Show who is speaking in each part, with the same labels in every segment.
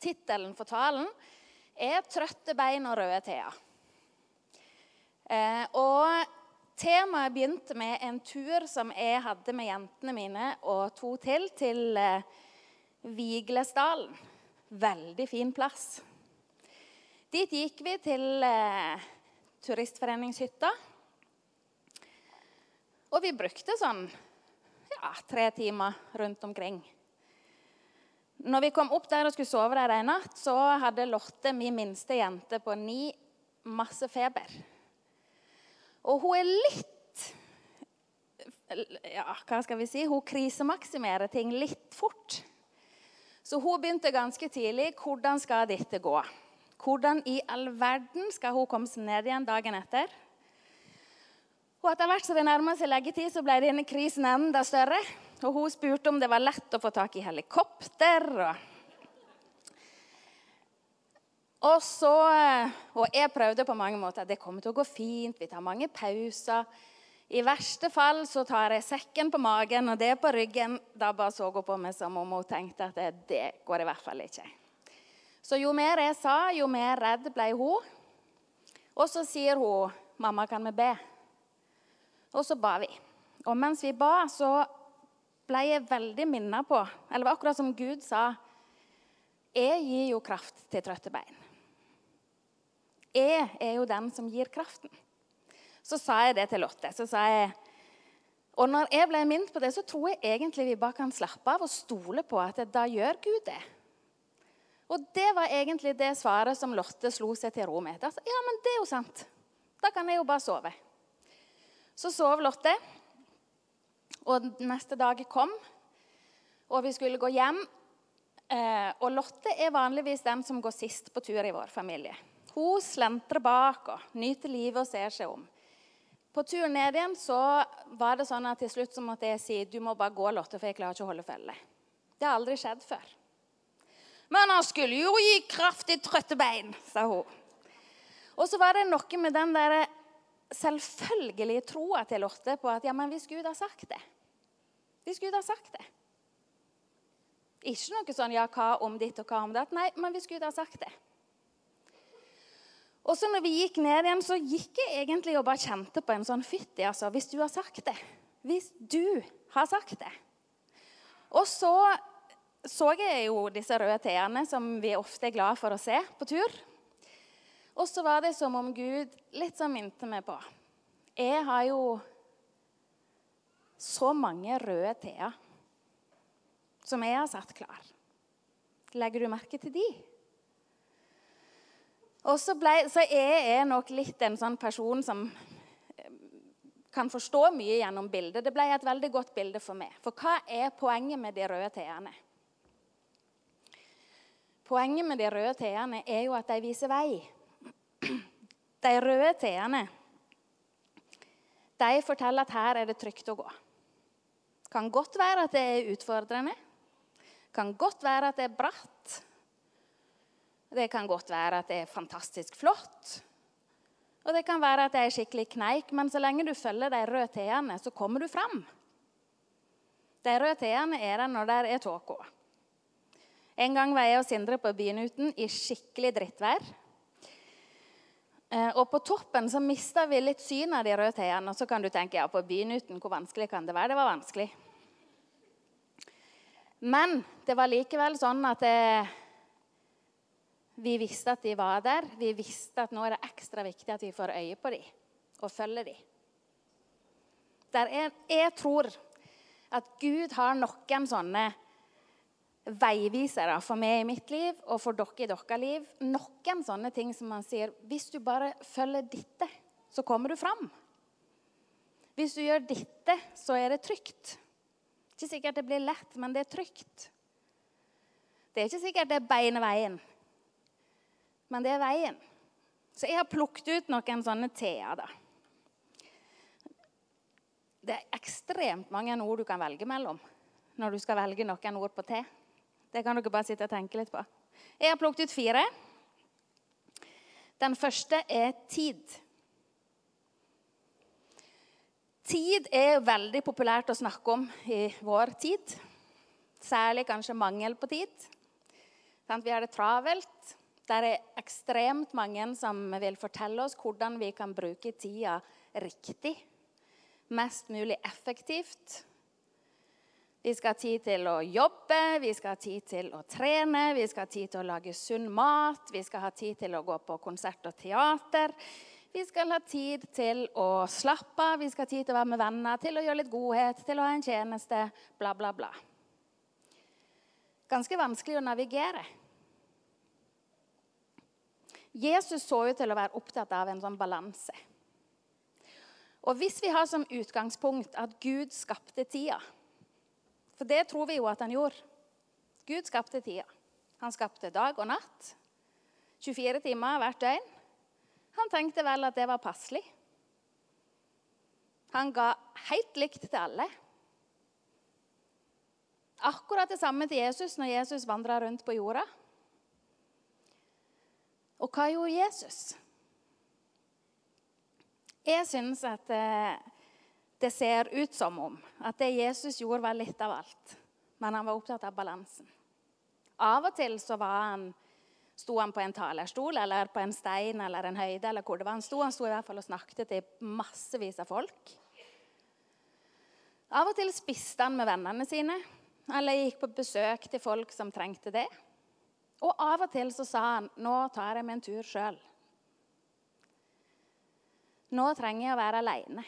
Speaker 1: Tittelen for talen er 'Trøtte bein og røde teer'. Eh, og temaet begynte med en tur som jeg hadde med jentene mine og to til, til eh, Viglesdalen. Veldig fin plass. Dit gikk vi til eh, turistforeningshytta. Og vi brukte sånn ja, tre timer rundt omkring. Når vi kom opp der og skulle sove der en natt, så hadde Lotte, min minste jente på ni, masse feber. Og hun er litt Ja, hva skal vi si? Hun krisemaksimerer ting litt fort. Så hun begynte ganske tidlig. Hvordan skal dette gå? Hvordan i all verden skal hun komme seg ned igjen dagen etter? Og etter hvert som det nærma seg leggetid, så ble denne krisen enda større. Og hun spurte om det var lett å få tak i helikopter. Og, så Og jeg prøvde på mange måter. Det kommer til å gå fint. Vi tar mange pauser. I verste fall så tar jeg sekken på magen og det på ryggen. Da bare så hun på meg som om hun tenkte at det, det går i hvert fall ikke. Så jo mer jeg sa, jo mer redd ble hun. Og så sier hun, 'Mamma, kan vi be?' Og så ba vi. Og mens vi ba, så ble jeg veldig minna på Eller det var akkurat som Gud sa Jeg gir jo kraft til trøtte bein. Jeg er jo den som gir kraften. Så sa jeg det til Lotte. Så sa jeg Og når jeg ble minnet på det, så tror jeg egentlig vi bare kan slappe av og stole på at da gjør Gud det. Og det var egentlig det svaret som Lotte slo seg til ro med. Ja, men det er jo sant. Da kan jeg jo bare sove. Så sov Lotte. Og neste dag kom, og vi skulle gå hjem. Eh, og Lotte er vanligvis den som går sist på tur i vår familie. Hun slentrer bak og nyter livet og ser seg om. På tur ned igjen så var det sånn at til slutt så måtte jeg si du må bare gå, Lotte, for jeg klarer ikke å holde følge. Det har aldri skjedd før. Men han skulle jo gi kraftig trøtte bein, sa hun. Og så var det noe med den der selvfølgelige troa til Lotte på at ja, men hvis Gud har sagt det Hvis Gud har sagt det Ikke noe sånn ja, hva om ditt og hva om datt. Nei, men hvis Gud har sagt det. Og så når vi gikk ned igjen, så gikk jeg egentlig og bare kjente på en sånn fytti. Altså, hvis du har sagt det. Hvis du har sagt det. Og så så jeg jo disse røde T-ene som vi ofte er glad for å se på tur. Og så var det som om Gud litt sånn minte meg på Jeg har jo så mange røde T-er som jeg har satt klar. Legger du merke til de? Og så, ble, så jeg er nok litt en sånn person som eh, kan forstå mye gjennom bildet. Det ble et veldig godt bilde for meg. For hva er poenget med de røde T-ene? Poenget med de røde T-ene er jo at de viser vei. De røde T-ene de forteller at her er det trygt å gå. Kan godt være at det er utfordrende. Kan godt være at det er bratt. Det kan godt være at det er fantastisk flott. Og det kan være at det er skikkelig kneik, men så lenge du følger de røde T-ene, så kommer du fram. De røde T-ene er der når det er tåke. En gang var jeg og Sindre på Bynuten i skikkelig drittvær. Eh, og på toppen så mista vi litt syn av de røde T-ene. Og så kan du tenke ja, på byen uten, hvor vanskelig kan det være? Det var vanskelig. Men det var likevel sånn at det, eh, vi visste at de var der. Vi visste at nå er det ekstra viktig at vi får øye på dem og følger dem. Er, jeg tror at Gud har noen sånne veivisere for meg i mitt liv og for dere i deres liv. Noen sånne ting som man sier Hvis du bare følger dette, så kommer du fram. Hvis du gjør dette, så er det trygt. Ikke sikkert det blir lett, men det er trygt. Det er ikke sikkert det er beine veien, men det er veien. Så jeg har plukket ut noen sånne T-er. da. Det er ekstremt mange ord du kan velge mellom når du skal velge noen ord på T. Det kan dere bare sitte og tenke litt på. Jeg har plukket ut fire. Den første er tid. Tid er veldig populært å snakke om i vår tid. Særlig kanskje mangel på tid. Vi har det travelt. Det er ekstremt mange som vil fortelle oss hvordan vi kan bruke tida riktig. Mest mulig effektivt. Vi skal ha tid til å jobbe, vi skal ha tid til å trene, vi skal ha tid til å lage sunn mat, vi skal ha tid til å gå på konsert og teater. Vi skal ha tid til å slappe av, vi skal ha tid til å være med venner, til å gjøre litt godhet, til å ha en tjeneste, bla, bla, bla. Ganske vanskelig å navigere. Jesus så ut til å være opptatt av en sånn balanse. Og hvis vi har som utgangspunkt at Gud skapte tida For det tror vi jo at han gjorde. Gud skapte tida. Han skapte dag og natt. 24 timer hvert døgn. Han tenkte vel at det var passelig. Han ga helt likt til alle. Akkurat det samme til Jesus når Jesus vandra rundt på jorda. Og hva gjorde Jesus? Jeg syns at det, det ser ut som om at det Jesus gjorde, var litt av alt. Men han var opptatt av balansen. Av og til så var han Sto han på en talerstol eller på en stein eller en høyde? eller hvor det var Han sto Han sto i hvert fall og snakket til massevis av folk. Av og til spiste han med vennene sine eller gikk på besøk til folk som trengte det. Og av og til så sa han 'Nå tar jeg meg en tur sjøl'. Nå trenger jeg å være aleine.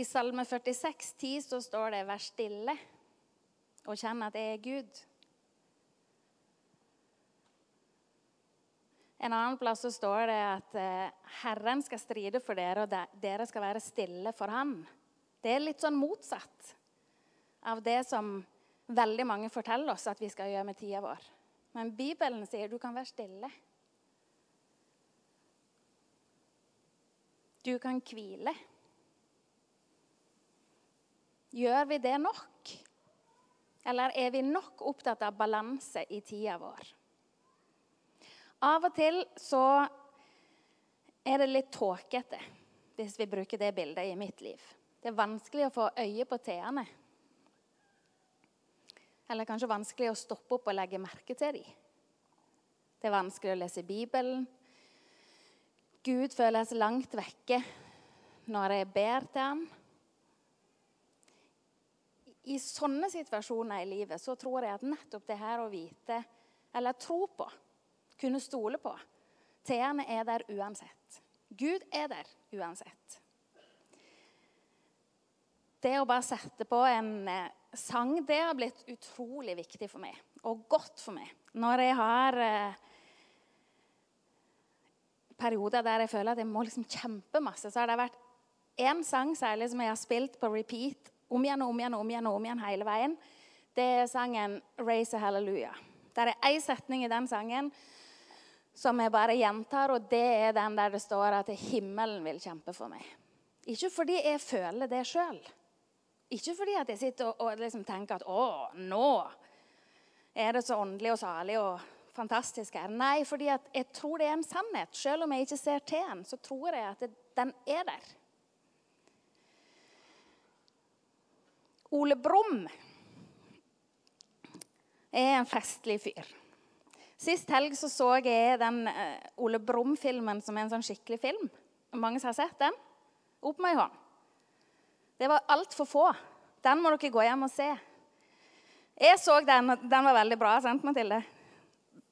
Speaker 1: I Salme 46, 10 så står det 'Vær stille' og kjenne at jeg er Gud. En annen plass så står det at eh, Herren skal stride for dere, og dere skal være stille for Han. Det er litt sånn motsatt av det som veldig mange forteller oss at vi skal gjøre med tida vår. Men Bibelen sier du kan være stille. Du kan hvile. Gjør vi det nok? Eller er vi nok opptatt av balanse i tida vår? Av og til så er det litt tåkete, hvis vi bruker det bildet i mitt liv. Det er vanskelig å få øye på T-ene. Eller kanskje vanskelig å stoppe opp og legge merke til dem. Det er vanskelig å lese Bibelen. Gud føles langt vekke når jeg ber til ham i sånne situasjoner i livet så tror jeg at nettopp det her å vite, eller tro på, kunne stole på T-ene er der uansett. Gud er der uansett. Det å bare sette på en eh, sang, det har blitt utrolig viktig for meg. Og godt for meg. Når jeg har eh, perioder der jeg føler at jeg må liksom kjempe masse, så har det vært én sang særlig som jeg har spilt på repeat om igjen og om igjen og om igjen og om igjen hele veien, det er sangen 'Raise a Hallelujah'. Det er én setning i den sangen som jeg bare gjentar, og det er den der det står at himmelen vil kjempe for meg. Ikke fordi jeg føler det sjøl. Ikke fordi jeg sitter og, og liksom tenker at 'Å, nå er det så åndelig og salig og fantastisk her'. Nei, fordi jeg tror det er en sannhet. Selv om jeg ikke ser til den, så tror jeg at det, den er der. Ole Brumm er en festlig fyr. Sist helg så, så jeg den uh, Ole Brumm-filmen som er en sånn skikkelig film. Mange som har sett den? Opp med ei hånd. Det var altfor få. Den må dere gå hjem og se. Jeg så den, og den var veldig bra. sant, Mathilde?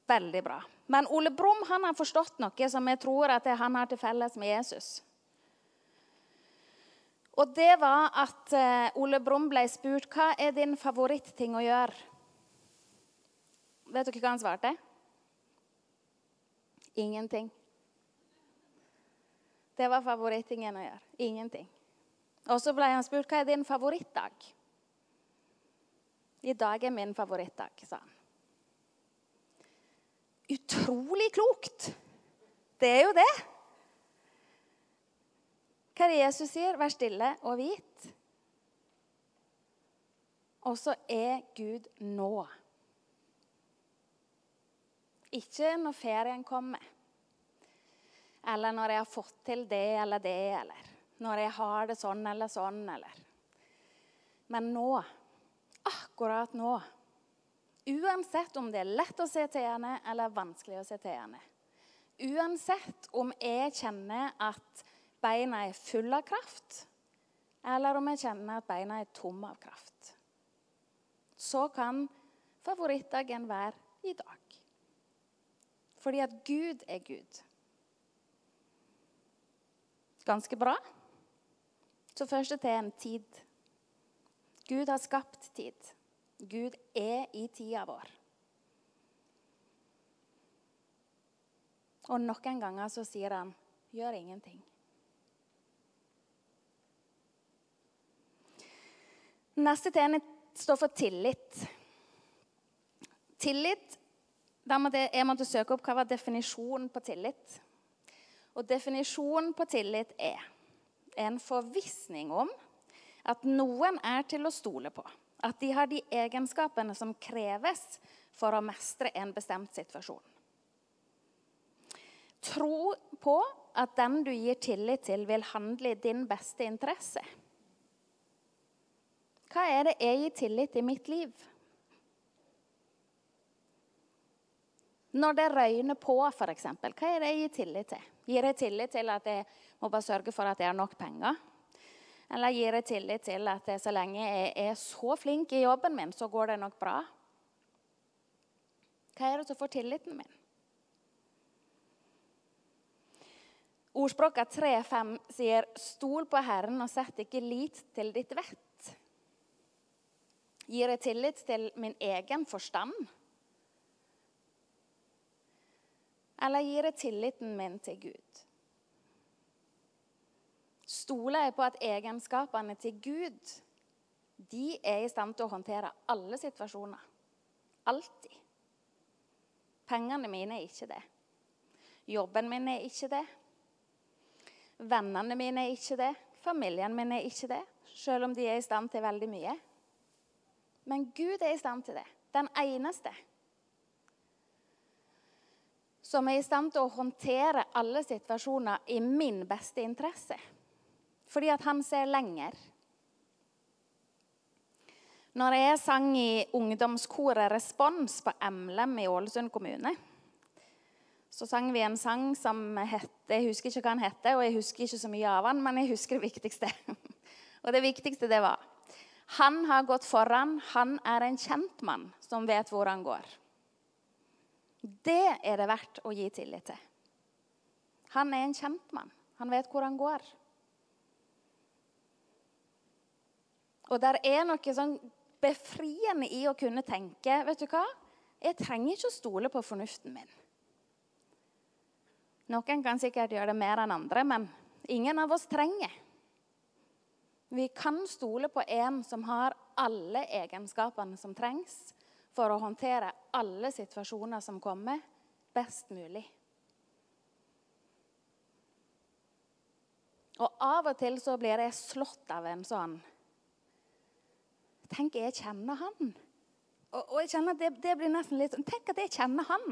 Speaker 1: Veldig bra. Men Ole Brumm har forstått noe som jeg tror at han har til felles med Jesus. Og det var at eh, Ole Brumm ble spurt hva er din favoritting å gjøre. Vet dere hva han svarte? Ingenting. Det var favorittingen å gjøre. Ingenting. Og så ble han spurt hva er din favorittdag. I dag er min favorittdag, sa han. Utrolig klokt! Det er jo det. Hva er det Jesus sier? Vær stille og hvit. Og så er Gud nå. Ikke når ferien kommer, eller når jeg har fått til det eller det, eller når jeg har det sånn eller sånn, eller Men nå. akkurat nå. Uansett om det er lett å se til henne eller vanskelig å se til henne. Uansett om jeg kjenner at beina er fulle av kraft, eller om jeg kjenner at beina er tomme av kraft. Så kan favorittdagen være i dag. Fordi at Gud er Gud. Ganske bra. Så først til en tid. Gud har skapt tid. Gud er i tida vår. Og noen ganger så sier han 'gjør ingenting'. Neste tene står for tillit. Tillit der måtte, Jeg måtte søke opp hva var definisjonen på tillit. Og Definisjonen på tillit er en forvissning om at noen er til å stole på. At de har de egenskapene som kreves for å mestre en bestemt situasjon. Tro på at den du gir tillit til, vil handle i din beste interesse. Hva er det jeg gir tillit i mitt liv? Når det røyner på, f.eks., hva er det jeg gir tillit til? Gir jeg tillit til at jeg må bare sørge for at jeg har nok penger? Eller gir jeg tillit til at så lenge jeg er så flink i jobben min, så går det nok bra? Hva er det som får tilliten min? Ordspråket 3.5 sier 'Stol på Herren og sett ikke lit til ditt vett'. Gir jeg tillit til min egen forstand? Eller gir jeg tilliten min til Gud? stoler jeg på at egenskapene til Gud de er i stand til å håndtere alle situasjoner. Alltid. Pengene mine er ikke det. Jobben min er ikke det. Vennene mine er ikke det. Familien min er ikke det, selv om de er i stand til veldig mye. Men Gud er i stand til det. Den eneste. Som er i stand til å håndtere alle situasjoner i min beste interesse fordi at han ser lenger. Når jeg sang i ungdomskoret Respons på Emlem i Ålesund kommune, så sang vi en sang som het Jeg husker ikke hva den heter, og jeg husker ikke så mye av den, men jeg husker det viktigste. Og det viktigste det var Han har gått foran. Han er en kjent mann som vet hvor han går. Det er det verdt å gi tillit til. Han er en kjent mann. Han vet hvor han går. Og der er noe sånn befriende i å kunne tenke Vet du hva? Jeg trenger ikke å stole på fornuften min. Noen kan sikkert gjøre det mer enn andre, men ingen av oss trenger. Vi kan stole på en som har alle egenskapene som trengs for å håndtere alle situasjoner som kommer, best mulig. Og av og til så blir jeg slått av en sånn Tenk, jeg kjenner han. Og, og jeg kjenner det, det, blir nesten litt sånn Tenk at jeg kjenner han.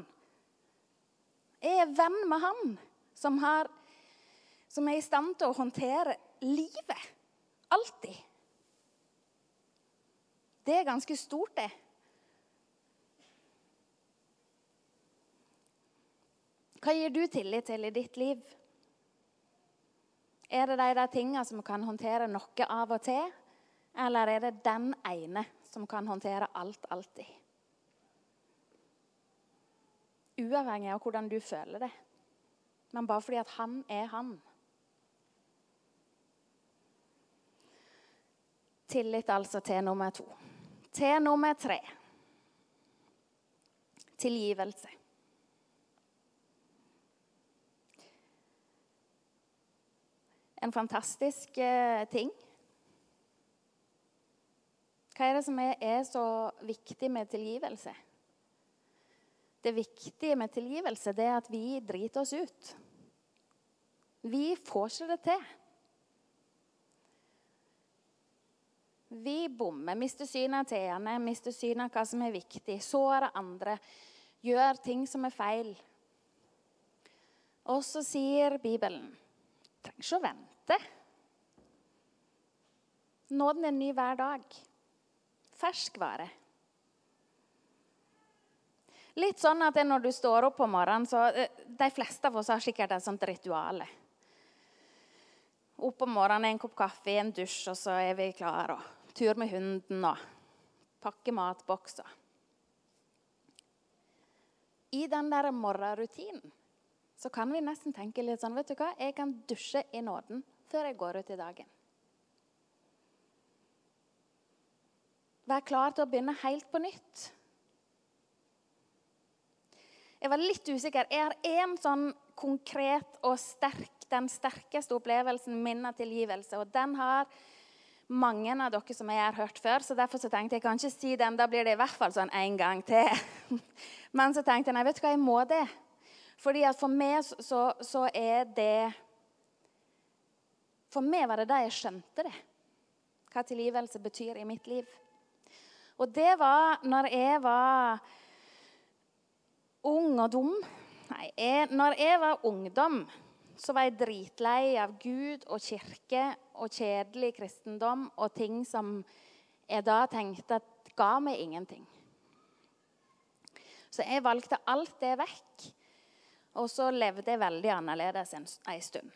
Speaker 1: Jeg er venn med han som, har, som er i stand til å håndtere livet. Alltid. Det er ganske stort, det. Hva gir du tillit til i ditt liv? Er det de der tingene som kan håndtere noe av og til? Eller er det den ene som kan håndtere alt alltid? Uavhengig av hvordan du føler det. Men bare fordi at han er han. Tillit altså til nummer to. Til nummer tre tilgivelse. En fantastisk eh, ting hva er det som er, er så viktig med tilgivelse? Det viktige med tilgivelse det er at vi driter oss ut. Vi får ikke det til. Vi bommer, mister synet av teene, mister synet av hva som er viktig. Så er det andre. Gjør ting som er feil. Og så sier Bibelen trenger ikke å vente. Nåden er ny hver dag. ferskvare. Litt sånn at når du står opp på morgenen, så eh, De fleste av oss har sikkert et sånt ritual. Opp om morgenen, en kopp kaffe, en dusj, og så er vi klare. Tur med hunden og pakke matbokser. I den der morgenrutinen så kan vi nesten tenke litt sånn Vet du hva, jeg kan dusje i nåden før jeg går ut i dagen. Vær klar til å begynne helt på nytt. Jeg var litt usikker. Jeg har én sånn konkret og sterk, den sterkeste opplevelsen min av tilgivelse. Og den har mange av dere som jeg har hørt før. Så derfor så tenkte jeg kan ikke si den. Da blir det i hvert fall sånn en gang til. Men så tenkte jeg nei, vet du hva, jeg må det. Fordi at for meg så, så er det For meg var det da jeg skjønte det. Hva tilgivelse betyr i mitt liv. Og det var når jeg var ung og dum. Nei, jeg, når jeg var ungdom, så var jeg dritlei av Gud og kirke og kjedelig kristendom og ting som jeg da tenkte at ga meg ingenting. Så jeg valgte alt det vekk. Og så levde jeg veldig annerledes en, en stund.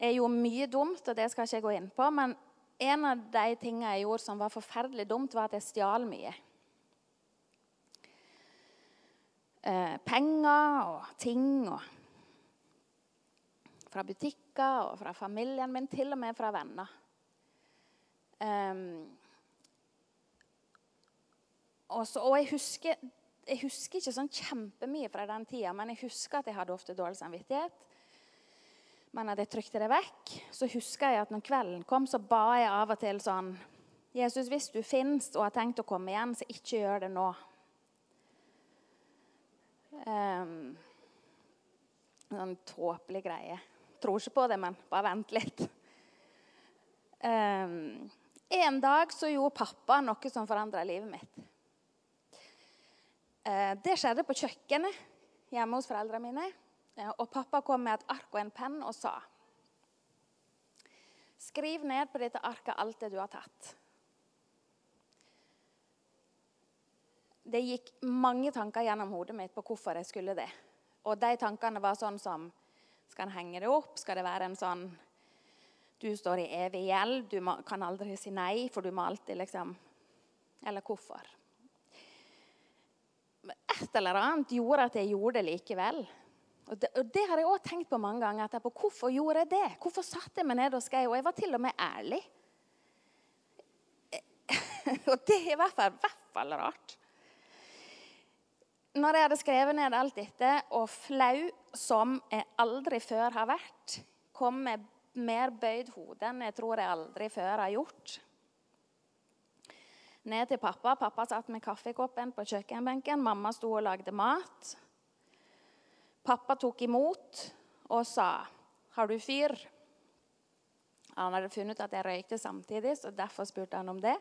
Speaker 1: Jeg gjorde mye dumt, og det skal jeg ikke gå inn på. Men en av de tingene jeg gjorde som var forferdelig dumt, var at jeg stjal mye. Eh, penger og ting. Og fra butikker og fra familien min, til og med fra venner. Um, og, så, og jeg, husker, jeg husker ikke sånn kjempemye fra den tida, men jeg husker at jeg hadde ofte dårlig samvittighet. Men at jeg trykte det vekk. Så husker jeg at når kvelden kom, så ba jeg av og til sånn Jesus, hvis du fins og har tenkt å komme igjen, så ikke gjør det nå. Um, sånn tåpelig greie tror ikke på det, men bare vent litt. Um, en dag så gjorde pappa noe som forandra livet mitt. Uh, det skjedde på kjøkkenet hjemme hos foreldrene mine. Uh, og pappa kom med et ark og en penn og sa Skriv ned på dette arket alt det du har tatt. Det gikk mange tanker gjennom hodet mitt på hvorfor jeg skulle det. Og de tankene var sånn som skal en henge det opp? Skal det være en sånn Du står i evig gjeld, du kan aldri si nei, for du må alltid liksom Eller hvorfor? Et eller annet gjorde at jeg gjorde det likevel. Og det, og det har jeg også tenkt på mange ganger. etterpå. Hvorfor gjorde jeg det? Hvorfor satte jeg meg ned og skrev? Og jeg var til og med ærlig. og det er i hvert fall, hvert fall rart når jeg hadde skrevet ned alt dette, og flau som jeg aldri før har vært, kom med mer bøyd hode enn jeg tror jeg aldri før har gjort. Ned til pappa. Pappa satt med kaffekoppen på kjøkkenbenken. Mamma sto og lagde mat. Pappa tok imot og sa, 'Har du fyr?' Han hadde funnet at jeg røykte samtidig, så derfor spurte han om det.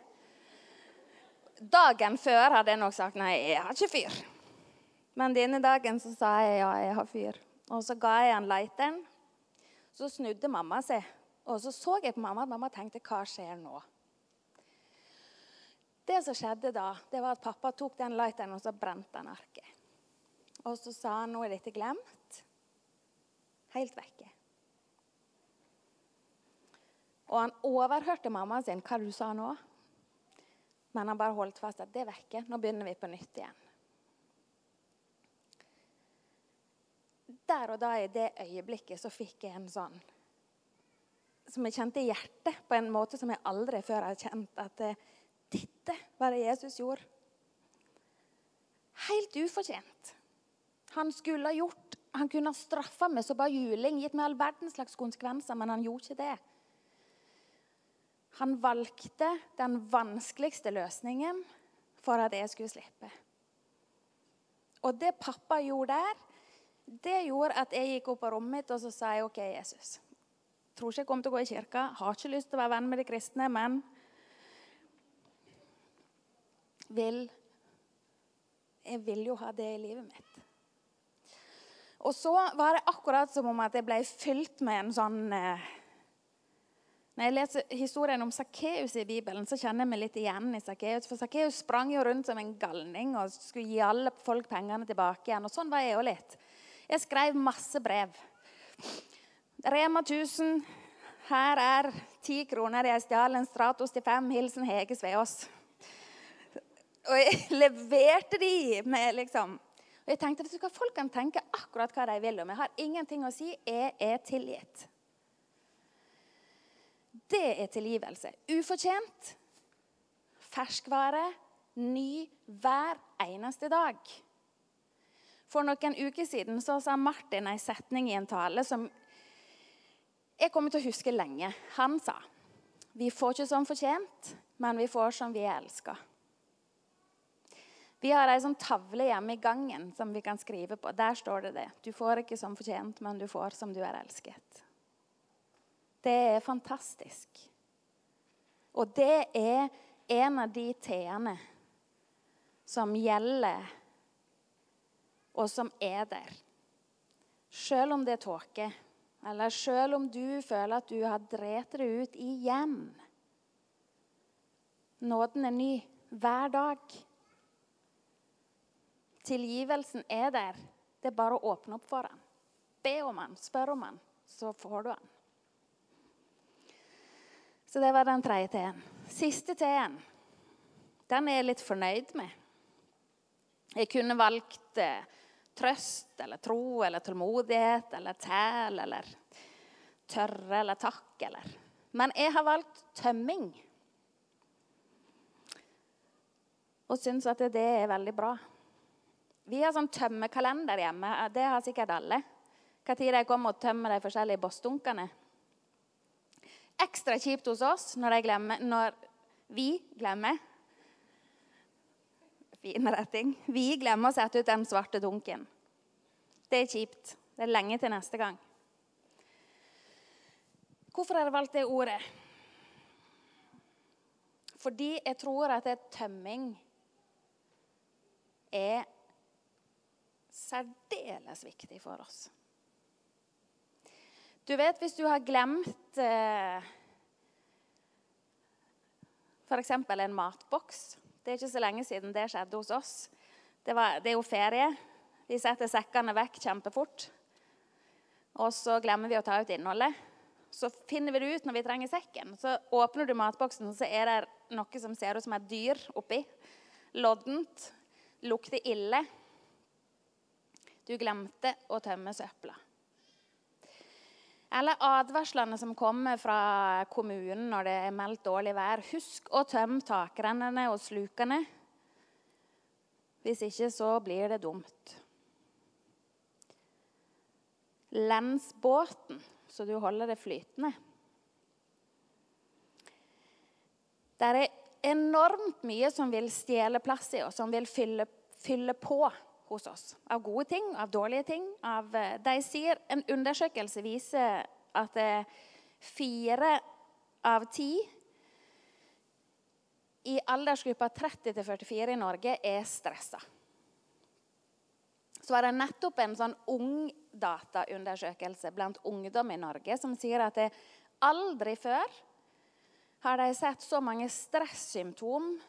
Speaker 1: Dagen før hadde jeg nok sagt nei, jeg har ikke fyr. Men denne dagen så sa jeg ja, jeg har fyr. Og så ga jeg han lighteren. Så snudde mamma seg. Og så så jeg på mamma at mamma tenkte hva skjer nå? Det som skjedde da, det var at pappa tok den lighteren og så brente han arket. Og så sa han nå er dette glemt. Helt vekke. Og han overhørte mammaen sin hva du sa nå. Men han bare holdt fast at det er vekke. Nå begynner vi på nytt igjen. Der og da i det øyeblikket så fikk jeg en sånn Som jeg kjente i hjertet på en måte som jeg aldri før har kjent. At dette var det Jesus gjorde. Helt ufortjent. Han skulle ha gjort Han kunne ha straffa meg så bare juling, gitt meg all verdens slags konsekvenser, men han gjorde ikke det. Han valgte den vanskeligste løsningen for at jeg skulle slippe. Og det pappa gjorde der, det gjorde at jeg gikk opp på rommet mitt og så sa jeg, OK, Jesus. Tror ikke jeg kommer til å gå i kirka. Har ikke lyst til å være venn med de kristne, men vil Jeg vil jo ha det i livet mitt. Og så var det akkurat som om at jeg ble fylt med en sånn eh, Når jeg leser historien om Sakkeus i Bibelen, så kjenner jeg meg litt igjen i Sakkeus. For Sakkeus sprang jo rundt som en galning og skulle gi alle folk pengene tilbake igjen. Og sånn var jeg jo litt. Jeg skrev masse brev. Rema 1000. Her er ti kroner jeg stjal en Stratos til fem. Hilsen Hege Sveås. Og jeg leverte de med liksom Og jeg tenkte at Folk kan tenke akkurat hva de vil om. Jeg har ingenting å si. Jeg er tilgitt. Det er tilgivelse. Ufortjent. Ferskvare. Ny hver eneste dag. For noen uker siden så sa Martin en setning i en tale som jeg kommer til å huske lenge. Han sa vi får ikke som fortjent, men vi får som vi er elska. Vi har ei sånn tavle hjemme i gangen som vi kan skrive på. Der står det det. Du får ikke som fortjent, men du får som du er elsket. Det er fantastisk. Og det er en av de t-ene som gjelder, og som er der. Selv om det er tåke, eller selv om du føler at du har drept det ut igjen. Nåden er ny hver dag. Tilgivelsen er der. Det er bare å åpne opp for den. Be om den, spør om den, så får du den. Så det var den tredje T-en. Siste T-en, den er jeg litt fornøyd med. Jeg kunne valgt eh, trøst eller tro eller tålmodighet eller tæl eller tørre eller takk eller Men jeg har valgt tømming. Og syns at det er veldig bra. Vi har sånn tømmekalender hjemme. Det har sikkert alle. Når jeg kommer og tømmer de forskjellige bossdunkene. Ekstra kjipt hos oss når, glemmer, når vi glemmer Fin retting. Vi glemmer å sette ut den svarte dunken. Det er kjipt. Det er lenge til neste gang. Hvorfor har jeg valgt det ordet? Fordi jeg tror at tømming er særdeles viktig for oss. Du vet hvis du har glemt eh, f.eks. en matboks. Det er ikke så lenge siden det skjedde hos oss. Det, var, det er jo ferie. Vi setter sekkene vekk kjempefort. Og så glemmer vi å ta ut innholdet. Så finner vi det ut når vi trenger sekken. Så åpner du matboksen, så er det noe som ser ut som et dyr oppi. Loddent. Lukter ille. Du glemte å tømme søpla. Eller advarslene som kommer fra kommunen når det er meldt dårlig vær. Husk å tømme takrennene og slukene. Hvis ikke så blir det dumt. Lens båten, så du holder det flytende. Det er enormt mye som vil stjele plass i oss, som vil fylle, fylle på hos oss. Av gode ting, av dårlige ting. Av, eh, de sier, En undersøkelse viser at eh, fire av ti i aldersgruppa 30 44 i Norge er stressa. Så var det nettopp en sånn ungdataundersøkelse blant ungdom i Norge som sier at det aldri før har de sett så mange stressymptom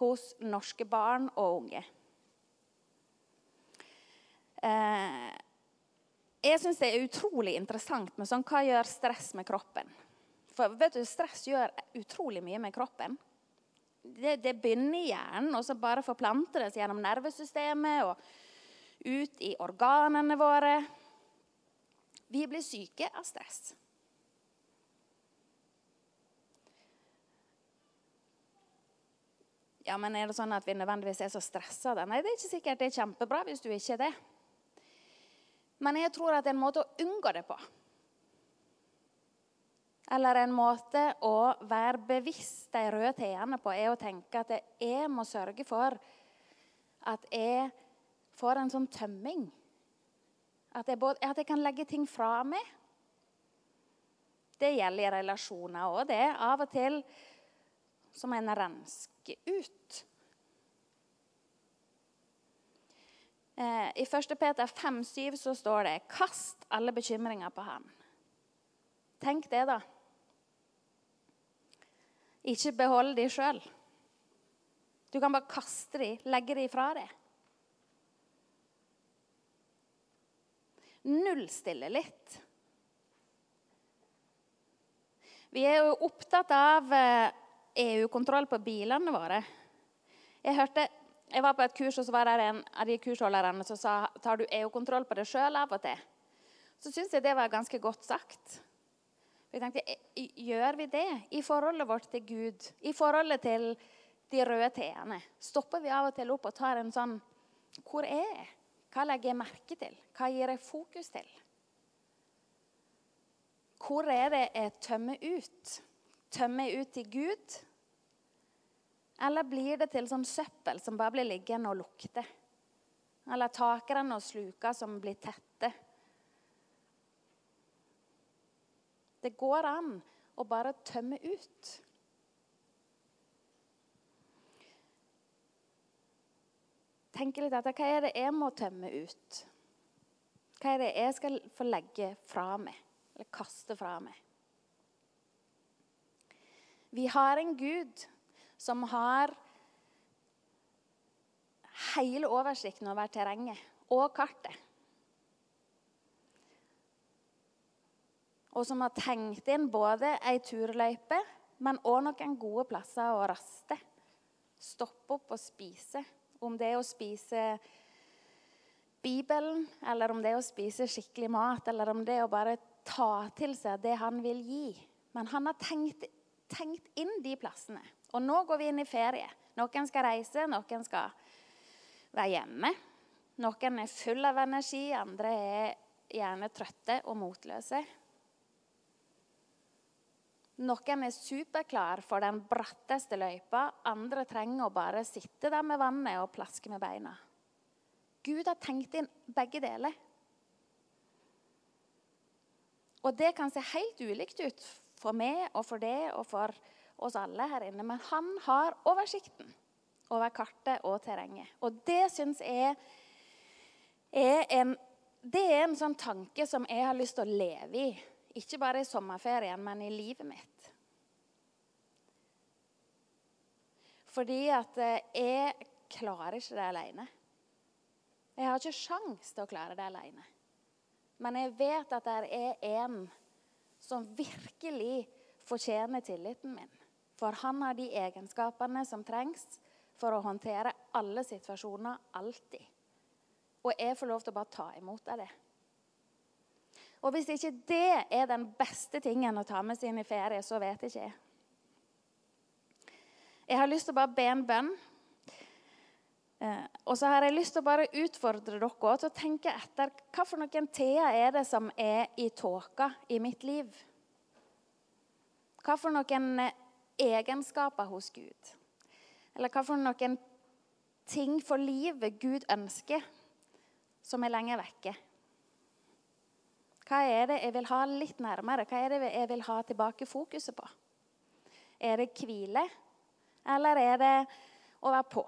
Speaker 1: hos norske barn og unge. Eh, jeg syns det er utrolig interessant med sånn, hva gjør stress med kroppen. For vet du, Stress gjør utrolig mye med kroppen. Det, det begynner i hjernen, og så bare forplanter det seg gjennom nervesystemet og ut i organene våre. Vi blir syke av stress. Ja, men Er det sånn at vi nødvendigvis er så stressa? Nei, det er ikke sikkert det er kjempebra hvis du ikke er det. Men jeg tror at det er en måte å unngå det på Eller en måte å være bevisst de røde T-ene på, er å tenke at jeg må sørge for at jeg får en sånn tømming. At jeg, både, at jeg kan legge ting fra meg. Det gjelder i relasjoner òg. Det av og til som en rensker ut. Eh, I 1. Peter 5,7 så står det 'Kast alle bekymringer på ham'. Tenk det, da. Ikke behold de sjøl. Du kan bare kaste de, legge de fra deg. Nullstille litt. Vi er jo opptatt av EU-kontroll på bilene våre. Jeg, hørte, jeg var på et kurs, og så var det en av de kursholderne som sa tar du EU-kontroll på deg sjøl av og til. Så syns jeg det var ganske godt sagt. Jeg tenkte, Gjør vi det i forholdet vårt til Gud, i forholdet til de røde T-ene? Stopper vi av og til opp og tar en sånn Hvor er jeg? Hva legger jeg merke til? Hva gir jeg fokus til? Hvor er det jeg tømmer ut? Tømmer jeg ut til Gud? Eller blir det til sånn søppel som bare blir liggende og lukte? Eller takrenner og sluker som blir tette? Det går an å bare tømme ut. Tenk litt etter hva er det jeg må tømme ut? Hva er det jeg skal få legge fra meg? eller kaste fra meg. Vi har en Gud som har hele oversikten over terrenget og kartet. Og som har tenkt inn både ei turløype, men òg noen gode plasser å raste. Stoppe opp og spise. Om det er å spise Bibelen, eller om det er å spise skikkelig mat, eller om det er å bare ta til seg det han vil gi. Men han har tenkt, tenkt, inn de plassene. Og nå går vi inn i ferie. Noen skal reise, noen skal være hjemme. Noen er full av energi, andre er gjerne trøtte og motløse. Noen er superklar for den bratteste løypa. Andre trenger å bare sitte der med vannet og plaske med beina. Gud har tenkt inn begge deler. Og det kan se helt ulikt ut for meg og for det og for oss alle her inne. Men han har oversikten over kartet og terrenget. Og det syns jeg er en, det er en sånn tanke som jeg har lyst til å leve i. Ikke bare i sommerferien, men i livet mitt. Fordi at eh, jeg klarer ikke det alene. Jeg har ikke sjans til å klare det alene. Men jeg vet at det er en som virkelig fortjener tilliten min. For han har de egenskapene som trengs for å håndtere alle situasjoner alltid. Og jeg får lov til å bare ta imot av det. Og hvis ikke det er den beste tingen å ta med seg inn i ferie, så vet jeg ikke jeg. Jeg har lyst til å bare be en bønn Eh, og så har jeg lyst til å bare utfordre dere til å tenke etter hva for noen Thea er det som er i tåka i mitt liv? Hva for noen eh, egenskaper hos Gud? Eller hva for noen ting for livet Gud ønsker, som er lenger vekke? Hva er det jeg vil ha litt nærmere? Hva er det jeg vil ha tilbake fokuset på? Er det hvile, eller er det å være på?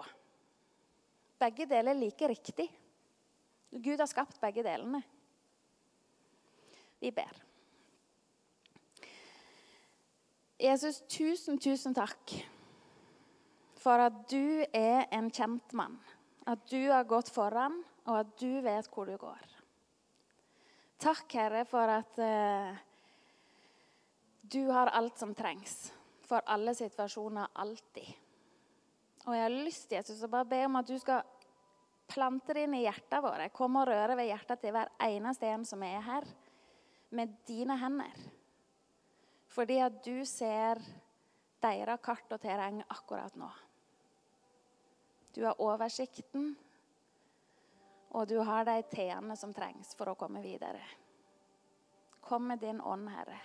Speaker 1: Begge deler er like riktig. Gud har skapt begge delene. Vi ber. Jesus, tusen, tusen takk for at du er en kjent mann. At du har gått foran, og at du vet hvor du går. Takk, Herre, for at eh, du har alt som trengs for alle situasjoner alltid. Og jeg har lyst Jesus, å bare be om at du skal plante det inn i hjertet våre. Komme og røre ved hjertet til hver eneste en som er her, med dine hender. Fordi at du ser deres kart og terreng akkurat nå. Du har oversikten, og du har de t-ene som trengs for å komme videre. Kom med din ånd, Herre.